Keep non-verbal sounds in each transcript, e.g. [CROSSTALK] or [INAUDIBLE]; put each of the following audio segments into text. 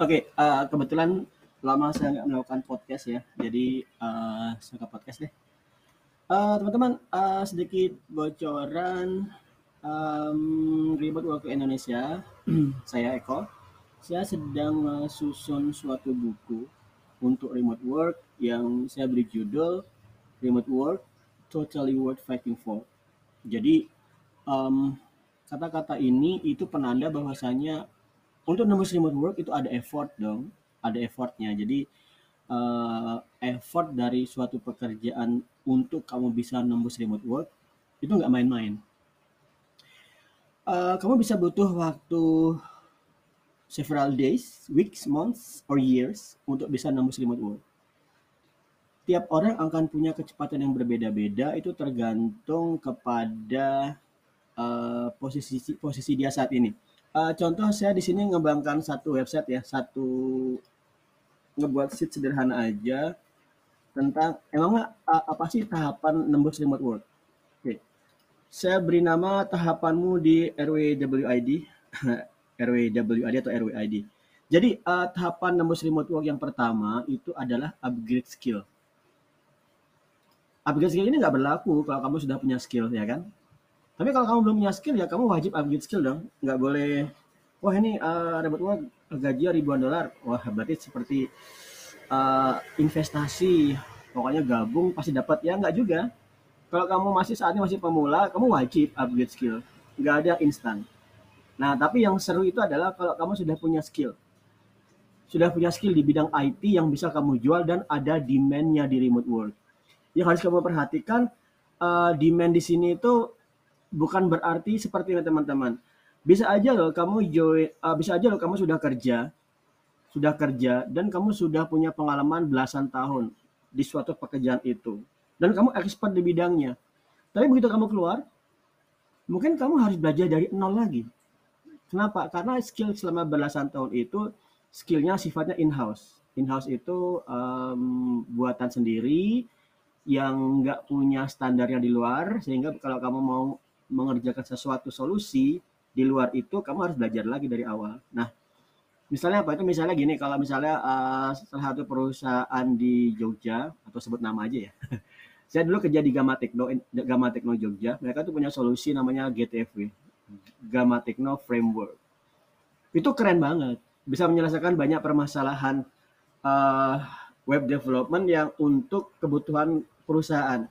Oke, uh, kebetulan lama saya nggak melakukan podcast ya, jadi uh, saya ke podcast deh. Uh, teman-teman, uh, sedikit bocoran um, remote work Indonesia. [CLEARS THROAT] saya Eko. Saya sedang susun suatu buku untuk remote work yang saya beri judul Remote Work Totally Worth Fighting For. Jadi um, kata-kata ini itu penanda bahwasanya untuk nembus remote work itu ada effort dong, ada effortnya. Jadi uh, effort dari suatu pekerjaan untuk kamu bisa nembus remote work itu nggak main-main. Uh, kamu bisa butuh waktu several days, weeks, months, or years untuk bisa nembus remote work. Tiap orang akan punya kecepatan yang berbeda-beda itu tergantung kepada uh, posisi posisi dia saat ini uh, contoh saya di sini ngembangkan satu website ya, satu ngebuat sheet sederhana aja tentang emang uh, apa sih tahapan nembus remote work. Oke. Okay. Saya beri nama tahapanmu di RWWID, [LAUGHS] RWWID atau RWID. Jadi uh, tahapan nembus remote work yang pertama itu adalah upgrade skill. Upgrade skill ini nggak berlaku kalau kamu sudah punya skill ya kan. Tapi kalau kamu belum punya skill ya kamu wajib upgrade skill dong. Nggak boleh, wah ini uh, remote work gaji ribuan dolar. Wah berarti seperti uh, investasi. Pokoknya gabung pasti dapat ya nggak juga. Kalau kamu masih saat ini masih pemula, kamu wajib upgrade skill. Nggak ada instan. Nah tapi yang seru itu adalah kalau kamu sudah punya skill. Sudah punya skill di bidang IT yang bisa kamu jual dan ada demand-nya di remote work. Yang harus kamu perhatikan, uh, demand di sini itu bukan berarti seperti ini teman-teman. Bisa aja loh kamu join, uh, bisa aja loh kamu sudah kerja, sudah kerja dan kamu sudah punya pengalaman belasan tahun di suatu pekerjaan itu dan kamu expert di bidangnya. Tapi begitu kamu keluar, mungkin kamu harus belajar dari nol lagi. Kenapa? Karena skill selama belasan tahun itu skillnya sifatnya in-house. In-house itu um, buatan sendiri yang nggak punya standarnya di luar, sehingga kalau kamu mau mengerjakan sesuatu solusi di luar itu kamu harus belajar lagi dari awal. Nah, misalnya apa itu? Misalnya gini, kalau misalnya uh, salah satu perusahaan di Jogja atau sebut nama aja ya. [LAUGHS] Saya dulu kerja di Gama Tekno, Gama Tekno Jogja. Mereka tuh punya solusi namanya GTFW, Gama Tekno Framework. Itu keren banget, bisa menyelesaikan banyak permasalahan uh, web development yang untuk kebutuhan perusahaan.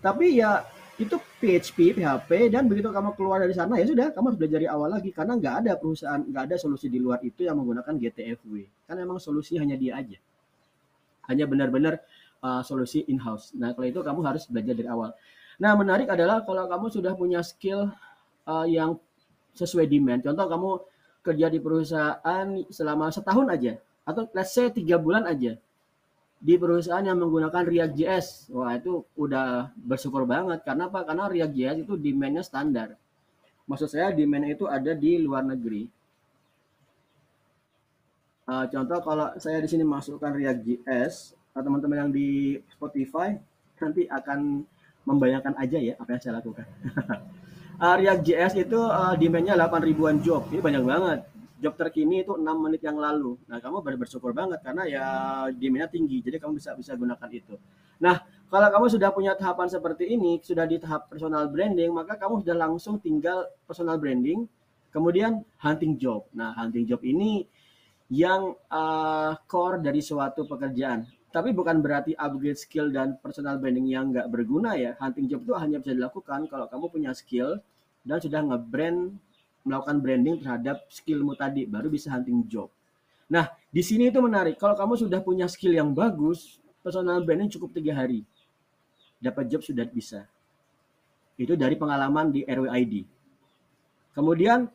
Tapi ya itu PHP, PHP dan begitu kamu keluar dari sana ya sudah kamu harus belajar dari awal lagi. Karena nggak ada perusahaan nggak ada solusi di luar itu yang menggunakan GTFW kan memang solusi hanya dia aja. Hanya benar-benar uh, solusi in house nah kalau itu kamu harus belajar dari awal. Nah menarik adalah kalau kamu sudah punya skill uh, yang sesuai demand. Contoh kamu kerja di perusahaan selama setahun aja atau let's say tiga bulan aja di perusahaan yang menggunakan React.js. Wah, itu udah bersyukur banget. Karena apa? Karena React.js itu demand-nya standar. Maksud saya demand itu ada di luar negeri. Uh, contoh kalau saya di sini masukkan React.js, teman-teman yang di Spotify nanti akan membayangkan aja ya apa yang saya lakukan. [LAUGHS] uh, React.js itu uh, demand-nya 8 ribuan job. Ini banyak banget job terkini itu enam menit yang lalu. Nah, kamu bersyukur banget karena ya demandnya tinggi, jadi kamu bisa bisa gunakan itu. Nah, kalau kamu sudah punya tahapan seperti ini, sudah di tahap personal branding, maka kamu sudah langsung tinggal personal branding, kemudian hunting job. Nah, hunting job ini yang uh, core dari suatu pekerjaan. Tapi bukan berarti upgrade skill dan personal branding yang nggak berguna ya. Hunting job itu hanya bisa dilakukan kalau kamu punya skill dan sudah nge-brand melakukan branding terhadap skillmu tadi baru bisa hunting job. Nah, di sini itu menarik. Kalau kamu sudah punya skill yang bagus, personal branding cukup tiga hari. Dapat job sudah bisa. Itu dari pengalaman di RWID. Kemudian,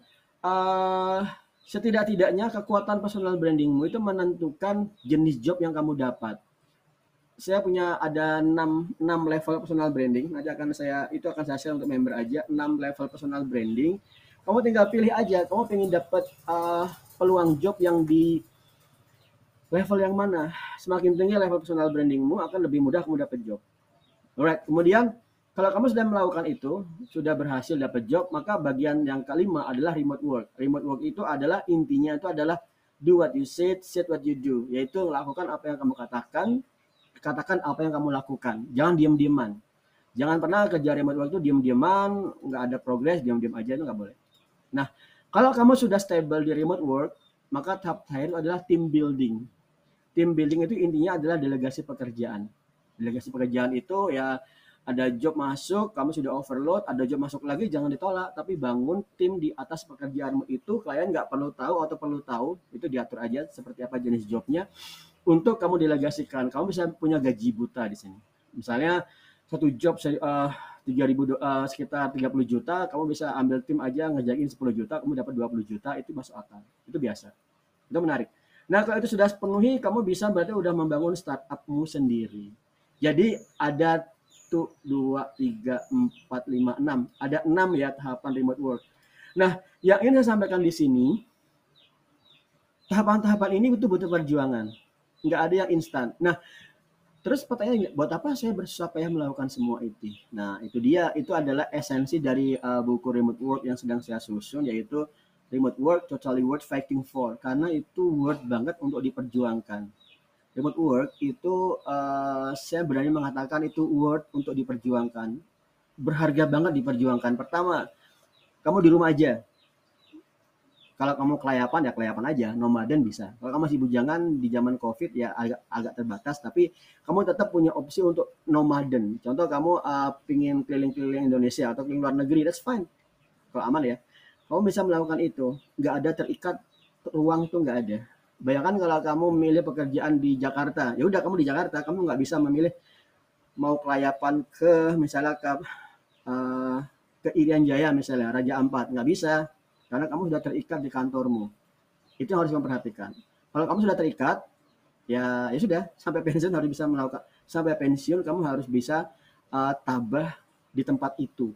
uh, setidak-tidaknya kekuatan personal brandingmu itu menentukan jenis job yang kamu dapat. Saya punya ada 6, 6 level personal branding. Nanti akan saya itu akan saya share untuk member aja 6 level personal branding kamu tinggal pilih aja kamu pengen dapat uh, peluang job yang di level yang mana semakin tinggi level personal brandingmu akan lebih mudah kamu dapat job alright kemudian kalau kamu sudah melakukan itu sudah berhasil dapat job maka bagian yang kelima adalah remote work remote work itu adalah intinya itu adalah do what you said, said what you do, yaitu lakukan apa yang kamu katakan, katakan apa yang kamu lakukan. Jangan diam-diaman. Jangan pernah kerja remote work itu diam-diaman, nggak ada progres, diam-diam aja itu nggak boleh. Nah, kalau kamu sudah stable di remote work, maka tahap terakhir adalah team building. Team building itu intinya adalah delegasi pekerjaan. Delegasi pekerjaan itu ya ada job masuk, kamu sudah overload, ada job masuk lagi, jangan ditolak, tapi bangun tim di atas pekerjaanmu itu, kalian nggak perlu tahu atau perlu tahu, itu diatur aja seperti apa jenis jobnya, untuk kamu delegasikan. Kamu bisa punya gaji buta di sini. Misalnya satu job uh, 3000 uh, sekitar 30 juta, kamu bisa ambil tim aja ngejakin 10 juta, kamu dapat 20 juta, itu masuk akal. Itu biasa. Itu menarik. Nah, kalau itu sudah penuhi, kamu bisa berarti udah membangun startupmu sendiri. Jadi ada satu, dua, tiga, empat, lima, enam. Ada enam ya tahapan remote work. Nah, yang ingin saya sampaikan di sini, tahapan-tahapan ini butuh butuh perjuangan. Nggak ada yang instan. Nah, terus pertanyaannya, buat apa saya bersusah payah melakukan semua itu? Nah, itu dia. Itu adalah esensi dari uh, buku remote work yang sedang saya susun, yaitu remote work totally worth fighting for. Karena itu worth banget untuk diperjuangkan remote work itu uh, saya berani mengatakan itu worth untuk diperjuangkan. Berharga banget diperjuangkan. Pertama, kamu di rumah aja. Kalau kamu kelayapan ya kelayapan aja, nomaden bisa. Kalau kamu masih bujangan di zaman Covid ya agak agak terbatas, tapi kamu tetap punya opsi untuk nomaden. Contoh kamu uh, pingin keliling-keliling Indonesia atau keliling luar negeri, that's fine. Kalau aman ya, kamu bisa melakukan itu. Nggak ada terikat ruang tuh nggak ada Bayangkan kalau kamu memilih pekerjaan di Jakarta, ya udah kamu di Jakarta, kamu nggak bisa memilih mau kelayapan ke misalnya ke uh, ke Irian Jaya misalnya Raja Ampat nggak bisa karena kamu sudah terikat di kantormu. Itu yang harus memperhatikan. Kalau kamu sudah terikat, ya ya sudah sampai pensiun harus bisa melakukan sampai pensiun kamu harus bisa uh, tabah di tempat itu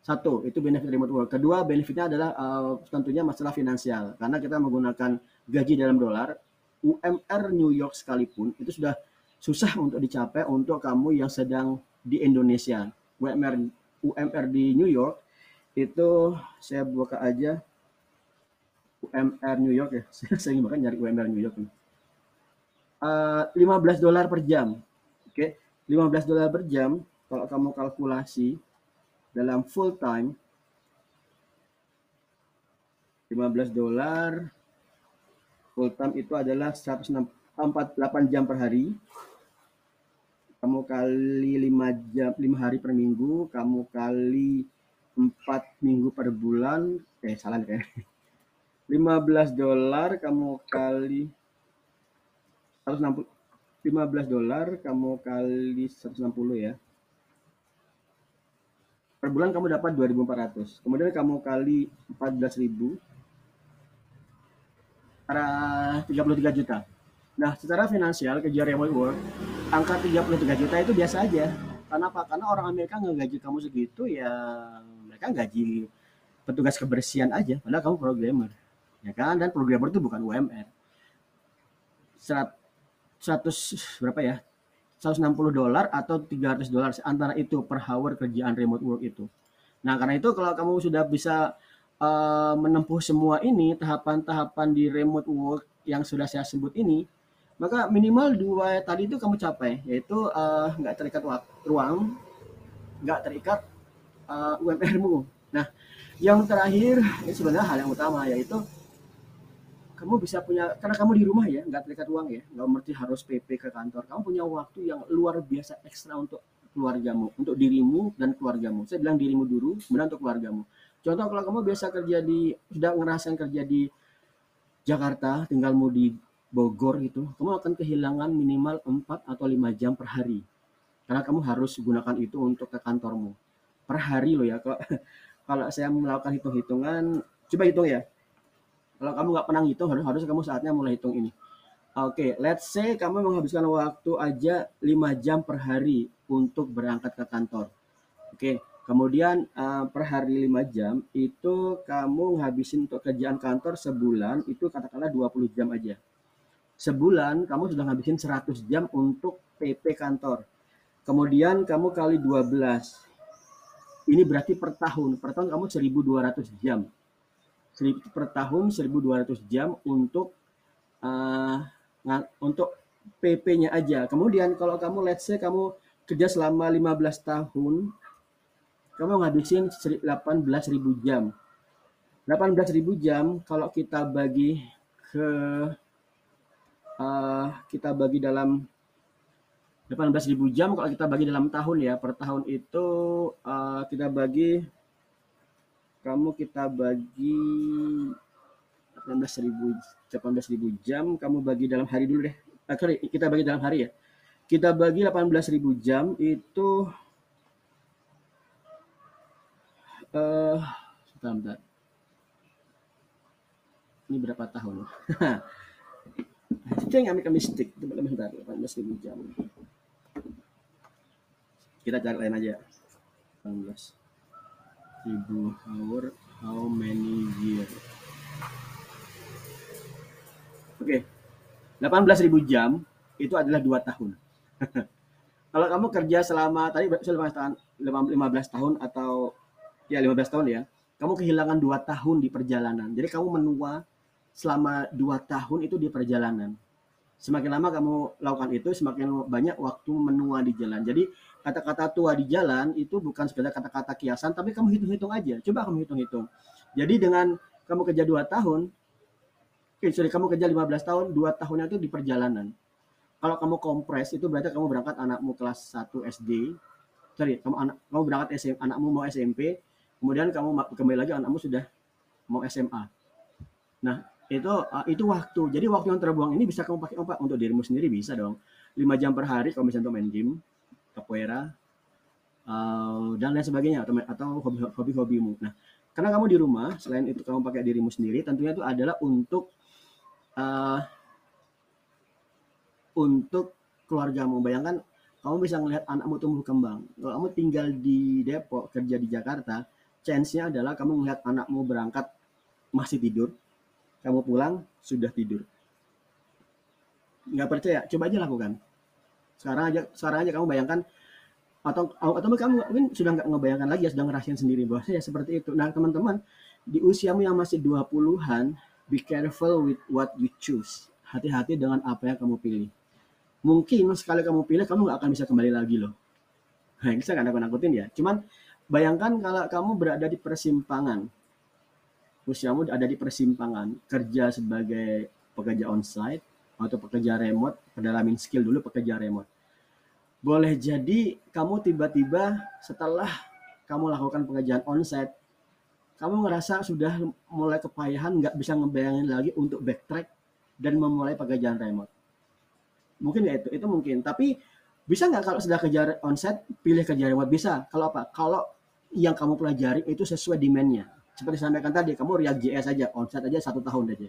satu, itu benefit remote work. Kedua, benefitnya adalah uh, tentunya masalah finansial. Karena kita menggunakan gaji dalam dolar, UMR New York sekalipun itu sudah susah untuk dicapai untuk kamu yang sedang di Indonesia. UMR UMR di New York itu saya buka aja UMR New York ya. [LAUGHS] saya ingin bahkan nyari UMR New York. Uh, 15 dolar per jam. Oke, okay? 15 dolar per jam kalau kamu kalkulasi dalam full time 15 dolar full time itu adalah 148 jam per hari kamu kali 5 jam 5 hari per minggu kamu kali 4 minggu per bulan eh salah kayak 15 dolar kamu kali 160 15 dolar kamu kali 160 ya. Per bulan kamu dapat 2400 kemudian kamu kali 14.000 arah 33 juta. Nah secara finansial kejar remote work angka 33 juta itu biasa aja. Karena apa? Karena orang Amerika nggak gaji kamu segitu ya mereka gaji petugas kebersihan aja padahal kamu programmer ya kan? Dan programmer itu bukan UMR 100 berapa ya? 160 dolar atau 300 dolar antara itu per hour kerjaan remote work itu. Nah, karena itu kalau kamu sudah bisa uh, menempuh semua ini tahapan-tahapan di remote work yang sudah saya sebut ini, maka minimal dua tadi itu kamu capai, yaitu uh, nggak terikat ruang, nggak terikat uh, UMR-mu. Nah, yang terakhir ini sebenarnya hal yang utama yaitu kamu bisa punya karena kamu di rumah ya nggak terikat uang ya nggak mesti harus PP ke kantor. Kamu punya waktu yang luar biasa ekstra untuk keluargamu untuk dirimu dan keluargamu. Saya bilang dirimu dulu kemudian untuk keluargamu. Contoh kalau kamu biasa kerja di sudah ngerasain kerja di Jakarta tinggalmu di Bogor itu kamu akan kehilangan minimal 4 atau 5 jam per hari. Karena kamu harus gunakan itu untuk ke kantormu per hari loh ya kalau [LAUGHS] kalau saya melakukan hitung-hitungan coba hitung ya kalau kamu nggak pernah ngitung, harus harus kamu saatnya mulai hitung ini. Oke, okay, let's say kamu menghabiskan waktu aja 5 jam per hari untuk berangkat ke kantor. Oke, okay. kemudian uh, per hari 5 jam itu kamu ngabisin untuk kerjaan kantor sebulan itu katakanlah 20 jam aja. Sebulan kamu sudah ngabisin 100 jam untuk PP kantor. Kemudian kamu kali 12. Ini berarti per tahun. Per tahun kamu 1200 jam per tahun 1200 jam untuk uh, untuk PP-nya aja. Kemudian kalau kamu let's say kamu kerja selama 15 tahun, kamu ngabisin 18.000 jam. 18.000 jam kalau kita bagi ke uh, kita bagi dalam 18.000 jam kalau kita bagi dalam tahun ya. Per tahun itu uh, kita bagi kamu kita bagi 18.000 18.000 jam kamu bagi dalam hari dulu deh. Uh, sorry kita bagi dalam hari ya. Kita bagi 18.000 jam itu uh, sebentar, sebentar. ini berapa tahun? [LAUGHS] Itu yang ambil mistik bentar 18.000 jam kita cari lain aja. 18 ribu hour how many year oke. Okay. 18 ribu jam itu adalah dua tahun. [LAUGHS] Kalau kamu kerja selama tadi 15 tahun 15 tahun atau ya 15 tahun ya kamu kehilangan dua tahun di perjalanan. Jadi kamu menua selama dua tahun itu di perjalanan. Semakin lama kamu lakukan itu semakin banyak waktu menua di jalan. Jadi kata-kata tua di jalan itu bukan sekedar kata-kata kiasan, tapi kamu hitung-hitung aja. Coba kamu hitung-hitung. Jadi dengan kamu kerja dua tahun, eh, sorry, kamu kerja 15 tahun, dua tahunnya itu di perjalanan. Kalau kamu kompres, itu berarti kamu berangkat anakmu kelas 1 SD, sorry, kamu anak kamu berangkat SM, anakmu mau SMP, kemudian kamu kembali lagi anakmu sudah mau SMA. Nah, itu uh, itu waktu. Jadi waktu yang terbuang ini bisa kamu pakai apa? Untuk dirimu sendiri bisa dong. 5 jam per hari kalau misalnya untuk main game, capoeira uh, dan lain sebagainya atau atau hobi-hobimu. Nah, karena kamu di rumah, selain itu kamu pakai dirimu sendiri, tentunya itu adalah untuk uh, untuk keluargamu. Bayangkan kamu bisa melihat anakmu tumbuh kembang. Kalau kamu tinggal di Depok, kerja di Jakarta, chance-nya adalah kamu melihat anakmu berangkat masih tidur, kamu pulang sudah tidur. Nggak percaya? Coba aja lakukan. Sekarang aja, sekarang aja kamu bayangkan atau atau kamu mungkin sudah nggak ngebayangkan lagi ya sudah ngerasain sendiri saya seperti itu. Nah teman-teman di usiamu yang masih 20-an, be careful with what you choose. Hati-hati dengan apa yang kamu pilih. Mungkin sekali kamu pilih, kamu nggak akan bisa kembali lagi loh. Nah, ini saya nggak nakut-nakutin ya. Cuman bayangkan kalau kamu berada di persimpangan. Usiamu ada di persimpangan. Kerja sebagai pekerja onsite, atau pekerja remote, pedalamin skill dulu pekerja remote. Boleh jadi kamu tiba-tiba setelah kamu lakukan pekerjaan onsite, kamu ngerasa sudah mulai kepayahan, nggak bisa ngebayangin lagi untuk backtrack dan memulai pekerjaan remote. Mungkin ya itu, itu mungkin. Tapi bisa nggak kalau sudah kerja onsite, pilih kerja remote? Bisa. Kalau apa? Kalau yang kamu pelajari itu sesuai demand-nya. Seperti saya sampaikan tadi, kamu React JS aja, onsite aja satu tahun aja.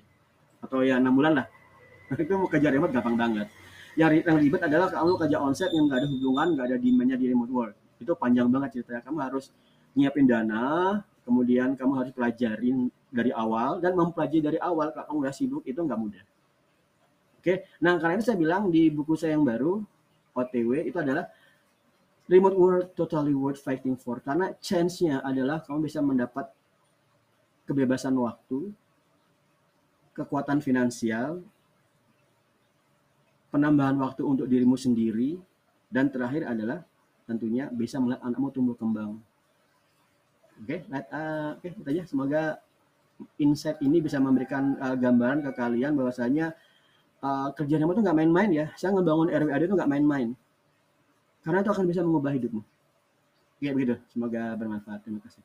Atau ya enam bulan lah itu mau kerja remote gampang banget. Yang, yang ribet adalah kamu kerja onsite yang nggak ada hubungan nggak ada demandnya di remote work itu panjang banget ceritanya. Kamu harus nyiapin dana kemudian kamu harus pelajarin dari awal dan mempelajari dari awal kalau kamu udah sibuk itu nggak mudah. Oke? Nah karena itu saya bilang di buku saya yang baru OTW itu adalah remote work totally worth fighting for. Karena chance-nya adalah kamu bisa mendapat kebebasan waktu kekuatan finansial penambahan waktu untuk dirimu sendiri, dan terakhir adalah tentunya bisa melihat anakmu tumbuh kembang. Oke, okay, uh, oke, okay, aja. Semoga insight ini bisa memberikan uh, gambaran ke kalian bahwasanya uh, kerja remote itu nggak main-main ya. Saya ngebangun RWAD itu nggak main-main. Karena itu akan bisa mengubah hidupmu. Ya begitu. Semoga bermanfaat. Terima kasih.